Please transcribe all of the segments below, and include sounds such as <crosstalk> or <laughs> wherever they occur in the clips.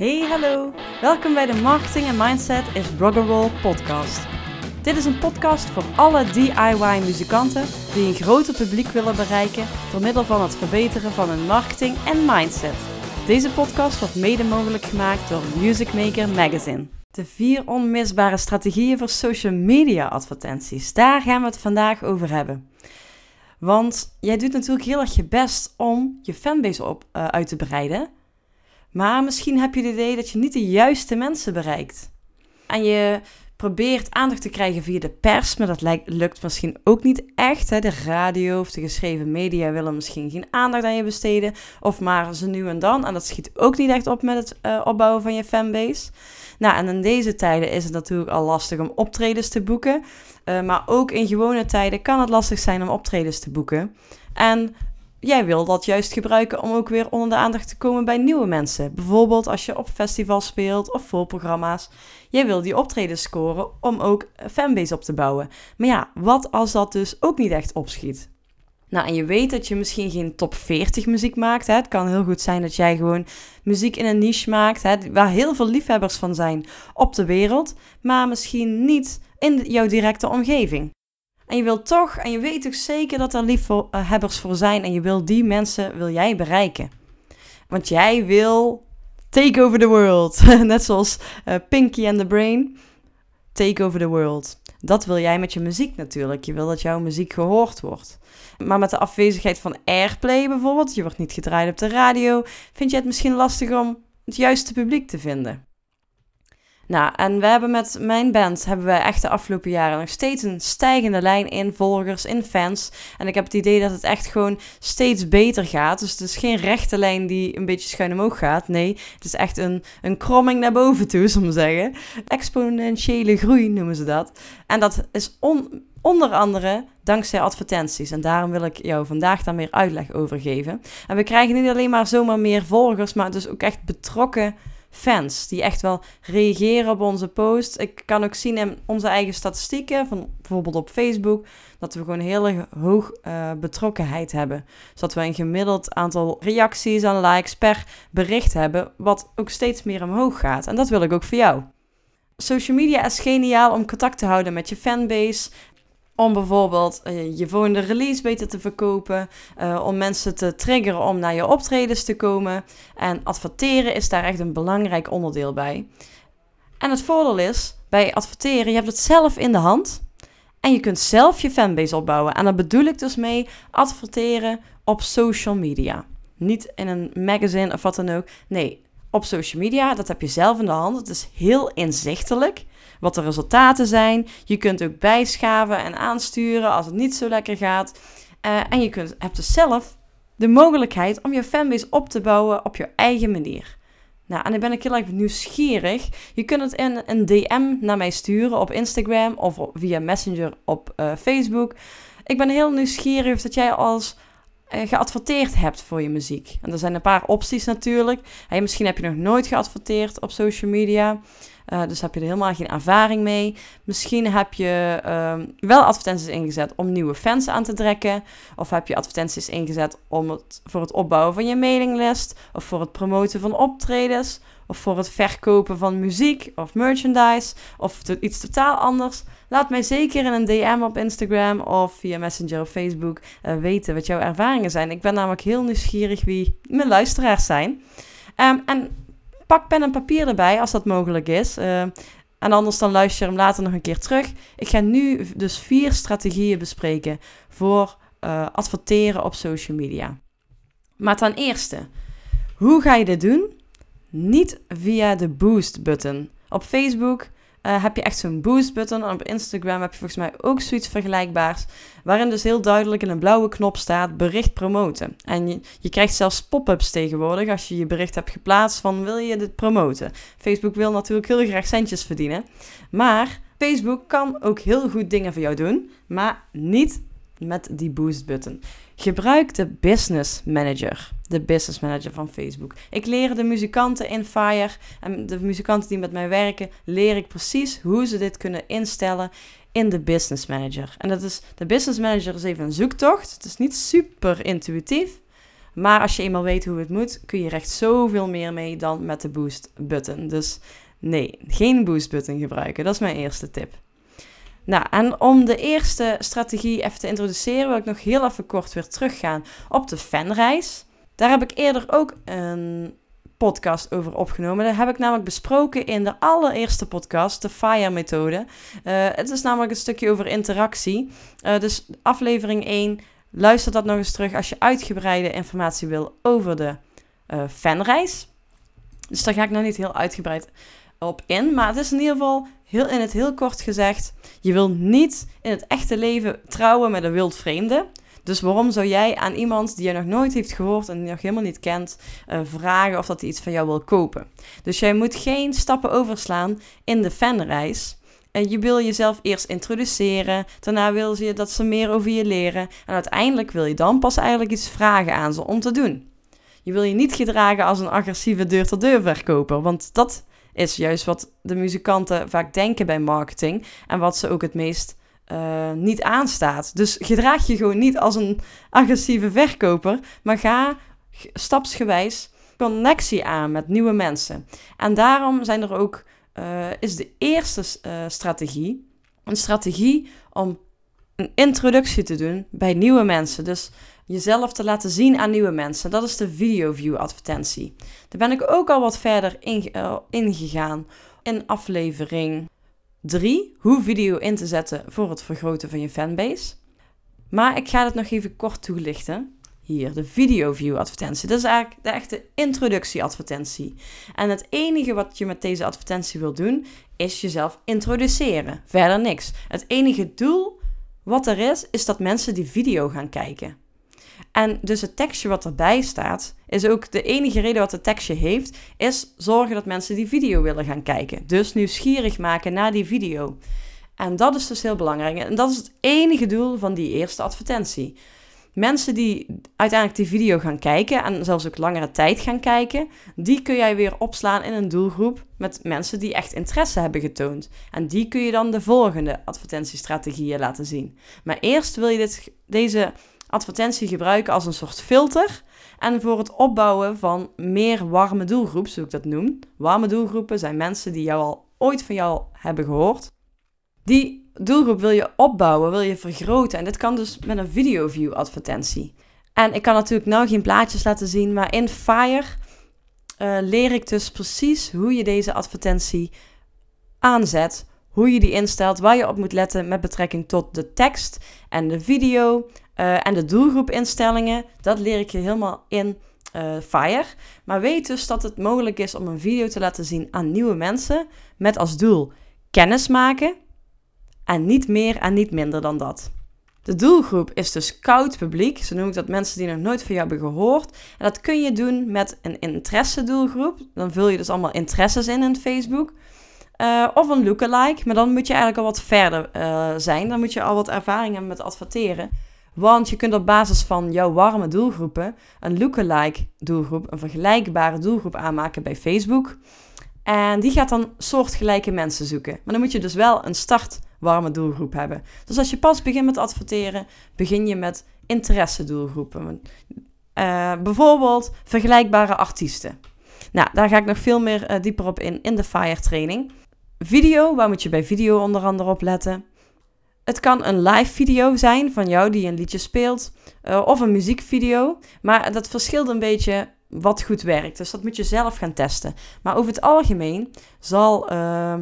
Hey, hallo. Welkom bij de Marketing en Mindset is Rock'n'Roll podcast. Dit is een podcast voor alle DIY-muzikanten die een groter publiek willen bereiken door middel van het verbeteren van hun marketing en mindset. Deze podcast wordt mede mogelijk gemaakt door Music Maker Magazine. De vier onmisbare strategieën voor social media advertenties. Daar gaan we het vandaag over hebben. Want jij doet natuurlijk heel erg je best om je fanbase op, uh, uit te breiden. Maar misschien heb je het idee dat je niet de juiste mensen bereikt. En je probeert aandacht te krijgen via de pers, maar dat lukt misschien ook niet echt. Hè? De radio of de geschreven media willen misschien geen aandacht aan je besteden. Of maar ze nu en dan. En dat schiet ook niet echt op met het uh, opbouwen van je fanbase. Nou, en in deze tijden is het natuurlijk al lastig om optredens te boeken. Uh, maar ook in gewone tijden kan het lastig zijn om optredens te boeken. En jij wil dat juist gebruiken om ook weer onder de aandacht te komen bij nieuwe mensen. Bijvoorbeeld als je op festivals speelt of voorprogramma's. Jij wil die optredens scoren om ook fanbase op te bouwen. Maar ja, wat als dat dus ook niet echt opschiet? Nou, en je weet dat je misschien geen top 40 muziek maakt. Hè? Het kan heel goed zijn dat jij gewoon muziek in een niche maakt, hè? waar heel veel liefhebbers van zijn op de wereld, maar misschien niet in jouw directe omgeving. En je wilt toch, en je weet ook zeker dat er liefhebbers voor zijn, en je wil die mensen, wil jij bereiken. Want jij wil take over the world. <laughs> Net zoals uh, Pinky and the Brain. Take over the world. Dat wil jij met je muziek natuurlijk. Je wil dat jouw muziek gehoord wordt. Maar met de afwezigheid van airplay bijvoorbeeld, je wordt niet gedraaid op de radio, vind je het misschien lastig om het juiste publiek te vinden. Nou, en we hebben met mijn band hebben we echt de afgelopen jaren nog steeds een stijgende lijn in volgers, in fans. En ik heb het idee dat het echt gewoon steeds beter gaat. Dus het is geen rechte lijn die een beetje schuin omhoog gaat. Nee, het is echt een, een kromming naar boven toe, zullen we zeggen. Exponentiële groei noemen ze dat. En dat is on, onder andere dankzij advertenties. En daarom wil ik jou vandaag daar meer uitleg over geven. En we krijgen niet alleen maar zomaar meer volgers, maar dus ook echt betrokken fans die echt wel reageren op onze post. Ik kan ook zien in onze eigen statistieken, van bijvoorbeeld op Facebook, dat we gewoon heel hoog uh, betrokkenheid hebben. Zodat we een gemiddeld aantal reacties en likes per bericht hebben, wat ook steeds meer omhoog gaat. En dat wil ik ook voor jou. Social media is geniaal om contact te houden met je fanbase om bijvoorbeeld uh, je volgende release beter te verkopen. Uh, om mensen te triggeren om naar je optredens te komen. En adverteren is daar echt een belangrijk onderdeel bij. En het voordeel is, bij adverteren, je hebt het zelf in de hand. En je kunt zelf je fanbase opbouwen. En daar bedoel ik dus mee adverteren op social media. Niet in een magazine of wat dan ook. Nee, op social media, dat heb je zelf in de hand. Het is heel inzichtelijk wat de resultaten zijn. Je kunt ook bijschaven en aansturen als het niet zo lekker gaat. Uh, en je kunt, hebt dus zelf de mogelijkheid om je fanbase op te bouwen op je eigen manier. Nou, en dan ben ik heel erg nieuwsgierig. Je kunt het in een DM naar mij sturen op Instagram of via Messenger op uh, Facebook. Ik ben heel nieuwsgierig of dat jij als uh, geadverteerd hebt voor je muziek. En er zijn een paar opties natuurlijk. Misschien heb je nog nooit geadverteerd op social media. Uh, dus heb je er helemaal geen ervaring mee. Misschien heb je uh, wel advertenties ingezet om nieuwe fans aan te trekken. Of heb je advertenties ingezet om het, voor het opbouwen van je mailinglist. Of voor het promoten van optredens. Of voor het verkopen van muziek of merchandise. Of iets totaal anders. Laat mij zeker in een DM op Instagram of via Messenger of Facebook uh, weten wat jouw ervaringen zijn. Ik ben namelijk heel nieuwsgierig wie mijn luisteraars zijn. Um, en pak pen en papier erbij als dat mogelijk is. Uh, en anders dan luister je hem later nog een keer terug. Ik ga nu dus vier strategieën bespreken voor uh, adverteren op social media. Maar ten eerste, hoe ga je dit doen? Niet via de boost-button. Op Facebook uh, heb je echt zo'n boost button. En op Instagram heb je volgens mij ook zoiets vergelijkbaars. Waarin dus heel duidelijk in een blauwe knop staat bericht promoten. En je, je krijgt zelfs pop-ups tegenwoordig als je je bericht hebt geplaatst van wil je dit promoten. Facebook wil natuurlijk heel graag centjes verdienen. Maar Facebook kan ook heel goed dingen voor jou doen. Maar niet met die boost button. Gebruik de Business Manager, de Business Manager van Facebook. Ik leer de muzikanten in Fire en de muzikanten die met mij werken, leer ik precies hoe ze dit kunnen instellen in de Business Manager. En dat is, de Business Manager is even een zoektocht. Het is niet super intuïtief, Maar als je eenmaal weet hoe het moet, kun je echt zoveel meer mee dan met de boost button. Dus nee, geen boost button gebruiken. Dat is mijn eerste tip. Nou, en om de eerste strategie even te introduceren, wil ik nog heel even kort weer teruggaan op de fanreis. Daar heb ik eerder ook een podcast over opgenomen. Dat heb ik namelijk besproken in de allereerste podcast, de FIRE-methode. Uh, het is namelijk een stukje over interactie. Uh, dus aflevering 1, luister dat nog eens terug als je uitgebreide informatie wil over de uh, fanreis. Dus daar ga ik nog niet heel uitgebreid op in. Maar het is in ieder geval heel, in het heel kort gezegd: je wil niet in het echte leven trouwen met een wild vreemde. Dus waarom zou jij aan iemand die je nog nooit heeft gehoord en die nog helemaal niet kent, uh, vragen of dat hij iets van jou wil kopen? Dus jij moet geen stappen overslaan in de fanreis. En je wil jezelf eerst introduceren. Daarna wil je dat ze meer over je leren. En uiteindelijk wil je dan pas eigenlijk iets vragen aan ze om te doen. Je wil je niet gedragen als een agressieve deur-tot-deur verkoper. Want dat is juist wat de muzikanten vaak denken bij marketing. En wat ze ook het meest uh, niet aanstaat. Dus gedraag je gewoon niet als een agressieve verkoper, maar ga stapsgewijs connectie aan met nieuwe mensen. En daarom zijn er ook, uh, is de eerste uh, strategie een strategie om een introductie te doen bij nieuwe mensen. Dus jezelf te laten zien aan nieuwe mensen. Dat is de video view advertentie. Daar ben ik ook al wat verder ingegaan in, in aflevering 3. Hoe video in te zetten voor het vergroten van je fanbase. Maar ik ga het nog even kort toelichten. Hier, de video view advertentie. Dat is eigenlijk de echte introductie advertentie. En het enige wat je met deze advertentie wil doen, is jezelf introduceren. Verder niks. Het enige doel wat er is, is dat mensen die video gaan kijken. En dus het tekstje wat erbij staat, is ook de enige reden wat het tekstje heeft, is zorgen dat mensen die video willen gaan kijken. Dus nieuwsgierig maken naar die video. En dat is dus heel belangrijk. En dat is het enige doel van die eerste advertentie. Mensen die uiteindelijk die video gaan kijken en zelfs ook langere tijd gaan kijken, die kun jij weer opslaan in een doelgroep met mensen die echt interesse hebben getoond. En die kun je dan de volgende advertentiestrategieën laten zien. Maar eerst wil je dit, deze advertentie gebruiken als een soort filter. En voor het opbouwen van meer warme doelgroep, zoals ik dat noem. Warme doelgroepen zijn mensen die jou al ooit van jou hebben gehoord. Die doelgroep wil je opbouwen, wil je vergroten. En dit kan dus met een video view advertentie. En ik kan natuurlijk nou geen plaatjes laten zien, maar in Fire uh, leer ik dus precies hoe je deze advertentie aanzet hoe je die instelt, waar je op moet letten met betrekking tot de tekst en de video uh, en de doelgroepinstellingen. Dat leer ik je helemaal in uh, Fire. Maar weet dus dat het mogelijk is om een video te laten zien aan nieuwe mensen met als doel kennis maken en niet meer en niet minder dan dat. De doelgroep is dus koud publiek, zo noem ik dat mensen die nog nooit van jou hebben gehoord. En dat kun je doen met een interesse doelgroep. Dan vul je dus allemaal interesses in in Facebook. Uh, of een lookalike, maar dan moet je eigenlijk al wat verder uh, zijn. Dan moet je al wat ervaring hebben met adverteren. Want je kunt op basis van jouw warme doelgroepen een lookalike doelgroep, een vergelijkbare doelgroep aanmaken bij Facebook. En die gaat dan soortgelijke mensen zoeken. Maar dan moet je dus wel een start warme doelgroep hebben. Dus als je pas begint met adverteren, begin je met interesse doelgroepen. Uh, bijvoorbeeld vergelijkbare artiesten. Nou, daar ga ik nog veel meer dieper op in in de FIRE training. Video, waar moet je bij video onder andere op letten? Het kan een live video zijn van jou die een liedje speelt, uh, of een muziekvideo. Maar dat verschilt een beetje wat goed werkt. Dus dat moet je zelf gaan testen. Maar over het algemeen zal uh,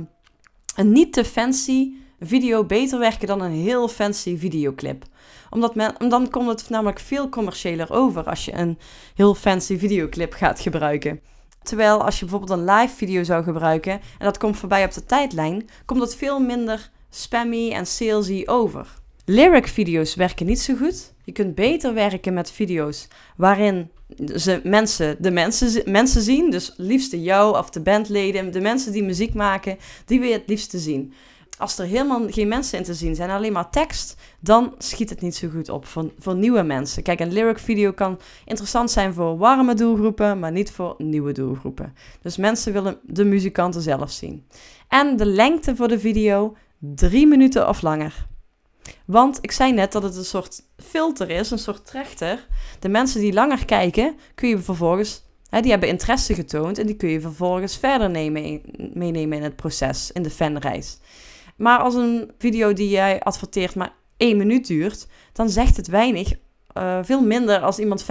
een niet te fancy video beter werken dan een heel fancy videoclip. Omdat men, dan komt het namelijk veel commerciëler over als je een heel fancy videoclip gaat gebruiken. Terwijl als je bijvoorbeeld een live video zou gebruiken en dat komt voorbij op de tijdlijn, komt dat veel minder spammy en salesy over. Lyric video's werken niet zo goed. Je kunt beter werken met video's waarin ze mensen, de mensen, mensen zien. Dus liefste jou of de bandleden, de mensen die muziek maken, die wil je het liefste zien als er helemaal geen mensen in te zien zijn, alleen maar tekst, dan schiet het niet zo goed op voor, nieuwe mensen. Kijk, een lyric video kan interessant zijn voor warme doelgroepen, maar niet voor nieuwe doelgroepen. Dus mensen willen de muzikanten zelf zien. En de lengte voor de video, drie minuten of langer. Want ik zei net dat het een soort filter is, een soort trechter. De mensen die langer kijken, kun je vervolgens, die hebben interesse getoond en die kun je vervolgens verder nemen, meenemen in het proces, in de fanreis. Maar als een video die jij adverteert maar één minuut duurt, dan zegt het weinig. Uh, veel minder als iemand 75%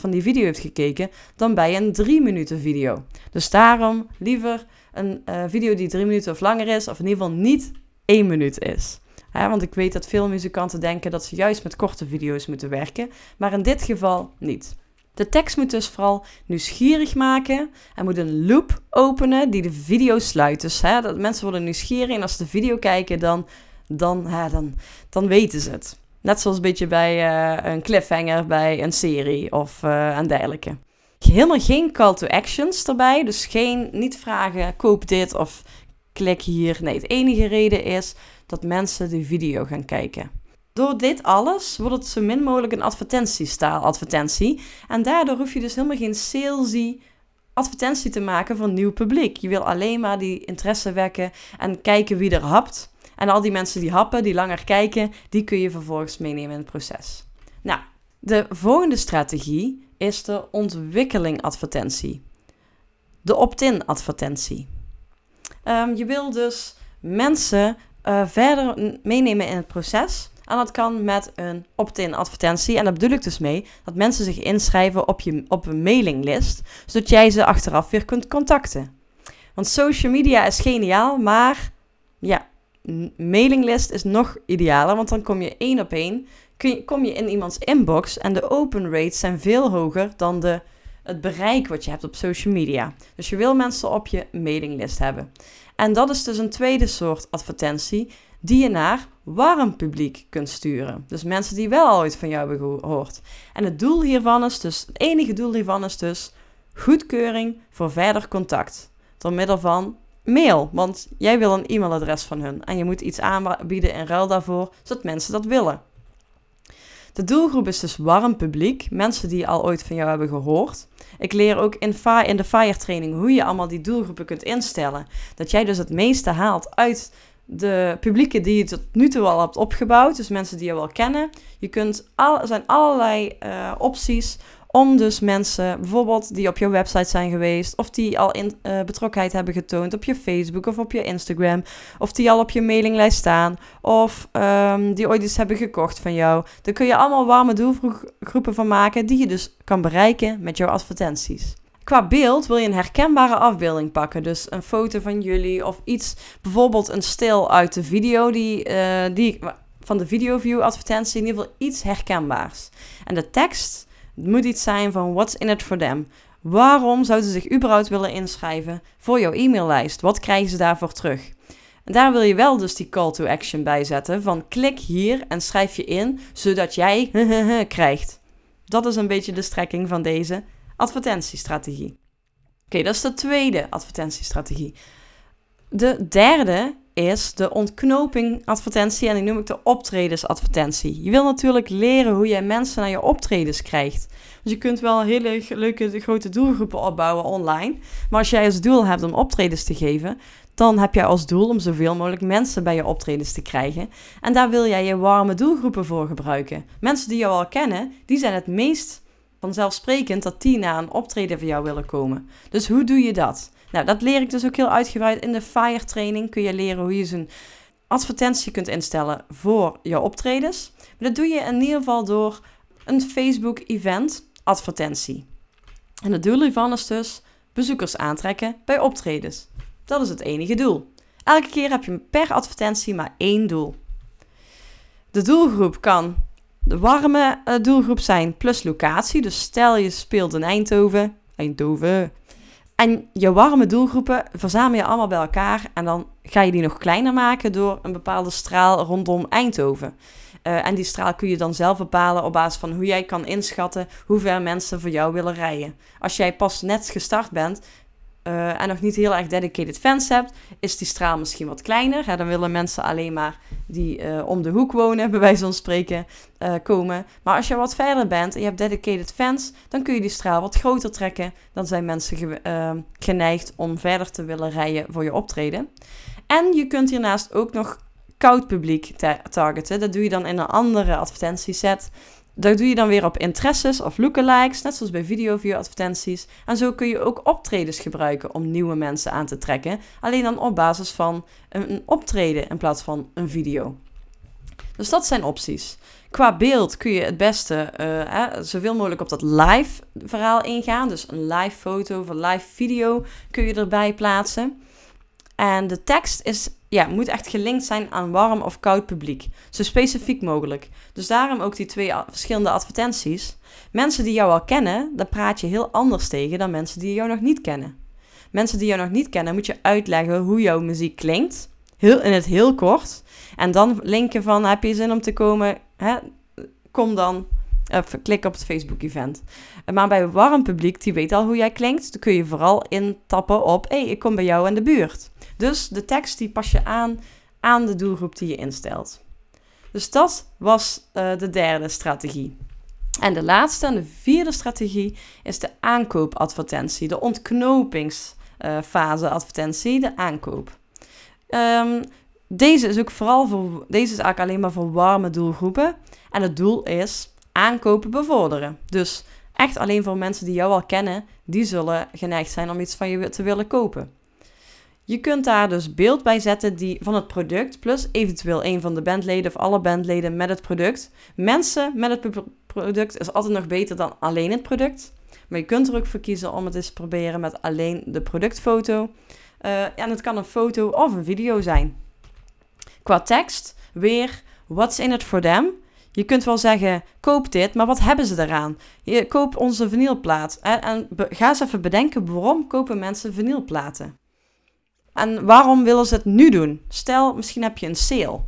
van die video heeft gekeken dan bij een 3 minuten video. Dus daarom liever een uh, video die 3 minuten of langer is, of in ieder geval niet 1 minuut is. want ik weet dat veel muzikanten denken dat ze juist met korte video's moeten werken, maar in dit geval niet. De tekst moet dus vooral nieuwsgierig maken en moet een loop openen die de video sluit. Dus hè, dat mensen worden nieuwsgierig en als ze de video kijken, dan, dan, hè, dan, dan weten ze het. Net zoals een beetje bij uh, een cliffhanger bij een serie of uh, en dergelijke. Helemaal geen call to actions erbij. Dus geen, niet vragen, koop dit of klik hier. Nee, het enige reden is dat mensen de video gaan kijken. Door dit alles wordt het zo min mogelijk een advertentiestaal advertentie. En daardoor hoef je dus helemaal geen salesy advertentie te maken voor nieuw publiek. Je wil alleen maar die interesse wekken en kijken wie er hapt. En al die mensen die happen, die langer kijken, die kun je vervolgens meenemen in het proces. Nou, de volgende strategie is de ontwikkeling advertentie. De opt-in advertentie. Um, je wil dus mensen uh, verder meenemen in het proces. En dat kan met een opt-in advertentie. En daar bedoel ik dus mee dat mensen zich inschrijven op, je, op een mailinglist, zodat jij ze achteraf weer kunt contacten. Want social media is geniaal, maar ja, mailinglist is nog idealer, want dan kom je één op één, kom je in iemands inbox en de open rates zijn veel hoger dan de, het bereik wat je hebt op social media. Dus je wil mensen op je mailinglist hebben. En dat is dus een tweede soort advertentie die je naar warm publiek kunt sturen. Dus mensen die wel ooit van jou hebben gehoord. En het doel hiervan is dus, het enige doel hiervan is dus goedkeuring voor verder contact. Door middel van mail. Want jij wil een e-mailadres van hun. En je moet iets aanbieden in ruil daarvoor, zodat mensen dat willen. De doelgroep is dus warm publiek. Mensen die al ooit van jou hebben gehoord. Ik leer ook in, in de FIRE training hoe je allemaal die doelgroepen kunt instellen. Dat jij dus het meeste haalt uit de publieken die je tot nu toe al hebt opgebouwd. Dus mensen die je wel kennen. Je kunt al, er zijn allerlei uh, opties om dus mensen, bijvoorbeeld die op je website zijn geweest, of die al in, uh, betrokkenheid hebben getoond op je Facebook of op je Instagram, of die al op je mailinglijst staan, of um, die ooit iets hebben gekocht van jou. Daar kun je allemaal warme doelgroepen van maken die je dus kan bereiken met jouw advertenties. Qua beeld wil je een herkenbare afbeelding pakken. Dus een foto van jullie of iets, bijvoorbeeld een stil uit de video die, uh, die van de videoview advertentie, in ieder geval iets herkenbaars. En de tekst moet iets zijn van what's in it for them. Waarom zouden ze zich überhaupt willen inschrijven voor jouw e-maillijst? Wat krijgen ze daarvoor terug? En daar wil je wel dus die call to action bij zetten van klik hier en schrijf je in, zodat jij <laughs> krijgt. Dat is een beetje de strekking van deze advertentiestrategie. Oké, dat is de tweede advertentiestrategie. De derde is de ontknoping advertentie en die noem ik de optredens advertentie. Je wil natuurlijk leren hoe jij mensen naar je optredens krijgt. Dus je kunt wel hele leuke grote doelgroepen opbouwen online. Maar als jij als doel hebt om optredens te geven, dan heb jij als doel om zoveel mogelijk mensen bij je optredens te krijgen. En daar wil jij je warme doelgroepen voor gebruiken. Mensen die jou al kennen, die zijn het meest vanzelfsprekend dat die naar een optreden van jou willen komen. Dus hoe doe je dat? Nou, dat leer ik dus ook heel uitgebreid in de FIRE training. Kun je leren hoe je zo'n advertentie kunt instellen voor je optredens. Dat doe je in ieder geval door een Facebook event advertentie. En het doel hiervan is dus bezoekers aantrekken bij optredens. Dat is het enige doel. Elke keer heb je per advertentie maar één doel. De doelgroep kan de warme eh, doelgroep zijn plus locatie. Dus stel je speelt in Eindhoven. Eindhoven. En je warme doelgroepen verzamel je allemaal bij elkaar. En dan ga je die nog kleiner maken door een bepaalde straal rondom Eindhoven. Uh, en die straal kun je dan zelf bepalen op basis van hoe jij kan inschatten hoe ver mensen voor jou willen rijden. Als jij pas net gestart bent, uh, en nog niet heel erg dedicated fans hebt, is die straal misschien wat kleiner. Hè? Dan willen mensen alleen maar die uh, om de hoek wonen, <laughs> bij wijze van spreken, uh, komen. Maar als je wat verder bent en je hebt dedicated fans, dan kun je die straal wat groter trekken. Dan zijn mensen ge geneigd om verder te willen rijden voor je optreden. En je kunt hiernaast ook nog koud publiek targeten. Dat doe je dan in een andere advertentieset. Dat doe je dan weer op interesses of lookalikes, net zoals bij video advertenties. En zo kun je ook optredens gebruiken om nieuwe mensen aan te trekken. Alleen dan op basis van een optreden in plaats van een video. Dus dat zijn opties. Qua beeld kun je het beste uh, zoveel mogelijk op dat live verhaal ingaan. Dus een live foto of een live video kun je erbij plaatsen. En de tekst is, ja, moet echt gelinkt zijn aan warm of koud publiek. Zo specifiek mogelijk. Dus daarom ook die twee verschillende advertenties. Mensen die jou al kennen, daar praat je heel anders tegen dan mensen die jou nog niet kennen. Mensen die jou nog niet kennen, moet je uitleggen hoe jouw muziek klinkt. Heel, in het heel kort. En dan linken van, heb je zin om te komen? Hè? Kom dan. Of klik op het Facebook-event. Maar bij warm publiek, die weet al hoe jij klinkt, dan kun je vooral intappen op, hé, hey, ik kom bij jou in de buurt. Dus de tekst die pas je aan aan de doelgroep die je instelt. Dus dat was uh, de derde strategie. En de laatste en de vierde strategie is de aankoopadvertentie, de ontknopingsfase advertentie, de aankoop. Um, deze is ook vooral voor, deze is eigenlijk alleen maar voor warme doelgroepen. En het doel is aankopen bevorderen. Dus echt alleen voor mensen die jou al kennen, die zullen geneigd zijn om iets van je te willen kopen. Je kunt daar dus beeld bij zetten die, van het product, plus eventueel een van de bandleden of alle bandleden met het product. Mensen met het product is altijd nog beter dan alleen het product. Maar je kunt er ook voor kiezen om het eens te proberen met alleen de productfoto. Uh, en het kan een foto of een video zijn. Qua tekst, weer, what's in it for them? Je kunt wel zeggen, koop dit, maar wat hebben ze eraan? Je koopt onze vinylplaat. En, en ga eens even bedenken, waarom kopen mensen vinylplaten? En waarom willen ze het nu doen? Stel, misschien heb je een sale.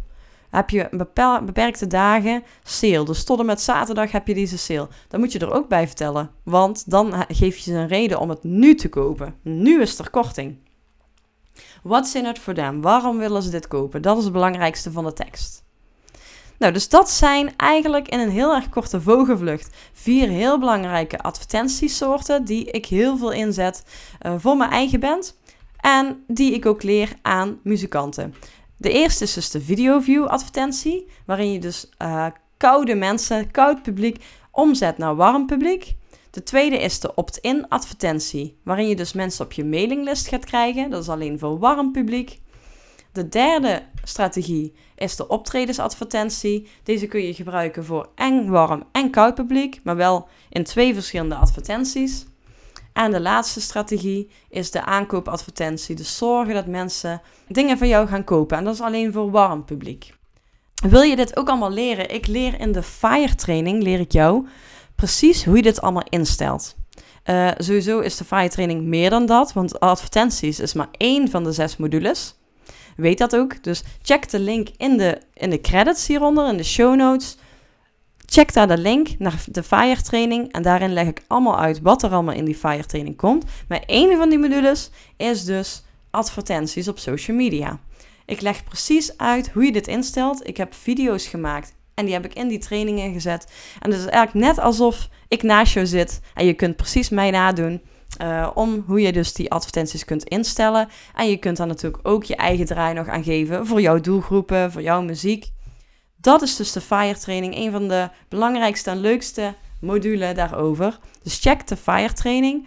Heb je een beperkte dagen sale. Dus tot en met zaterdag heb je deze sale. Dan moet je er ook bij vertellen. Want dan geef je ze een reden om het nu te kopen. Nu is er korting. What's in it for them? Waarom willen ze dit kopen? Dat is het belangrijkste van de tekst. Nou, dus dat zijn eigenlijk in een heel erg korte vogelvlucht vier heel belangrijke advertentiesoorten die ik heel veel inzet uh, voor mijn eigen band en die ik ook leer aan muzikanten. De eerste is dus de video-view advertentie, waarin je dus uh, koude mensen, koud publiek omzet naar warm publiek. De tweede is de opt-in advertentie, waarin je dus mensen op je mailinglist gaat krijgen. Dat is alleen voor warm publiek. De derde strategie is de optredensadvertentie. Deze kun je gebruiken voor en warm en koud publiek, maar wel in twee verschillende advertenties. En de laatste strategie is de aankoopadvertentie. Dus zorgen dat mensen dingen van jou gaan kopen. En dat is alleen voor warm publiek. Wil je dit ook allemaal leren? Ik leer in de FIRE training, leer ik jou precies hoe je dit allemaal instelt. Uh, sowieso is de FIRE training meer dan dat, want advertenties is maar één van de zes modules. Weet dat ook. Dus check de link in de, in de credits hieronder, in de show notes. Check daar de link naar de FIRE training en daarin leg ik allemaal uit wat er allemaal in die FIRE training komt. Maar één van die modules is dus advertenties op social media. Ik leg precies uit hoe je dit instelt. Ik heb video's gemaakt en die heb ik in die trainingen gezet. En het is eigenlijk net alsof ik naast jou zit en je kunt precies mij nadoen. Uh, om hoe je dus die advertenties kunt instellen. En je kunt daar natuurlijk ook je eigen draai nog aan geven voor jouw doelgroepen, voor jouw muziek. Dat is dus de FIRE training, een van de belangrijkste en leukste modules daarover. Dus check de FIRE training.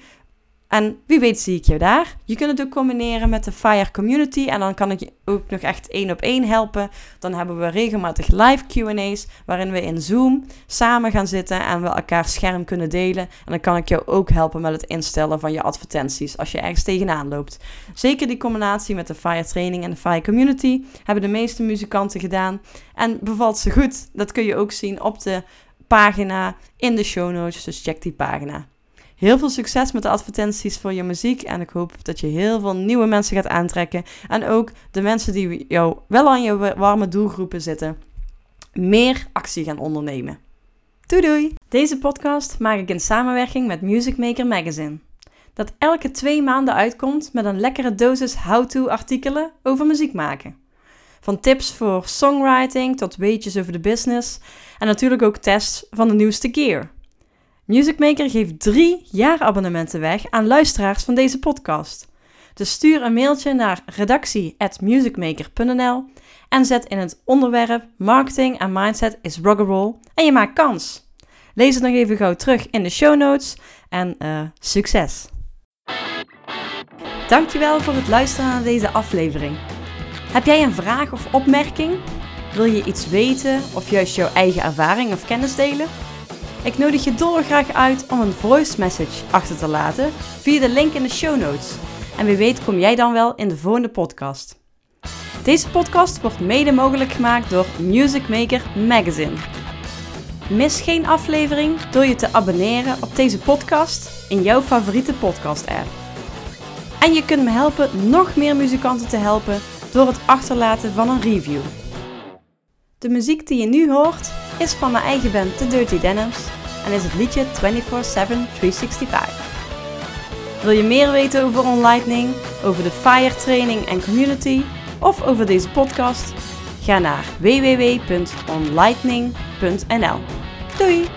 En wie weet zie ik je daar. Je kunt het ook combineren met de Fire Community. En dan kan ik je ook nog echt één op één helpen. Dan hebben we regelmatig live QA's. Waarin we in Zoom samen gaan zitten en we elkaar scherm kunnen delen. En dan kan ik jou ook helpen met het instellen van je advertenties. Als je ergens tegenaan loopt. Zeker die combinatie met de Fire Training en de Fire Community. Hebben de meeste muzikanten gedaan. En bevalt ze goed. Dat kun je ook zien op de pagina in de show notes. Dus check die pagina. Heel veel succes met de advertenties voor je muziek. En ik hoop dat je heel veel nieuwe mensen gaat aantrekken. En ook de mensen die jou wel aan je warme doelgroepen zitten, meer actie gaan ondernemen. Doei doei! Deze podcast maak ik in samenwerking met Music Maker Magazine. Dat elke twee maanden uitkomt met een lekkere dosis how-to artikelen over muziek maken. Van tips voor songwriting tot weetjes over de business. En natuurlijk ook tests van de nieuwste gear. Musicmaker geeft drie jaar abonnementen weg aan luisteraars van deze podcast. Dus stuur een mailtje naar redactie.musicmaker.nl en zet in het onderwerp Marketing en Mindset is Rock'n'Roll en je maakt kans. Lees het nog even gauw terug in de show notes en uh, succes! Dankjewel voor het luisteren naar deze aflevering. Heb jij een vraag of opmerking? Wil je iets weten of juist jouw eigen ervaring of kennis delen? Ik nodig je dolgraag uit om een voice message achter te laten via de link in de show notes. En wie weet kom jij dan wel in de volgende podcast. Deze podcast wordt mede mogelijk gemaakt door Music Maker Magazine. Mis geen aflevering door je te abonneren op deze podcast in jouw favoriete podcast-app. En je kunt me helpen nog meer muzikanten te helpen door het achterlaten van een review. De muziek die je nu hoort is van mijn eigen band The Dirty Denims en is het liedje 24-7 365. Wil je meer weten over OnLightning, over de FIRE training en community of over deze podcast? Ga naar www.onlightning.nl. Doei!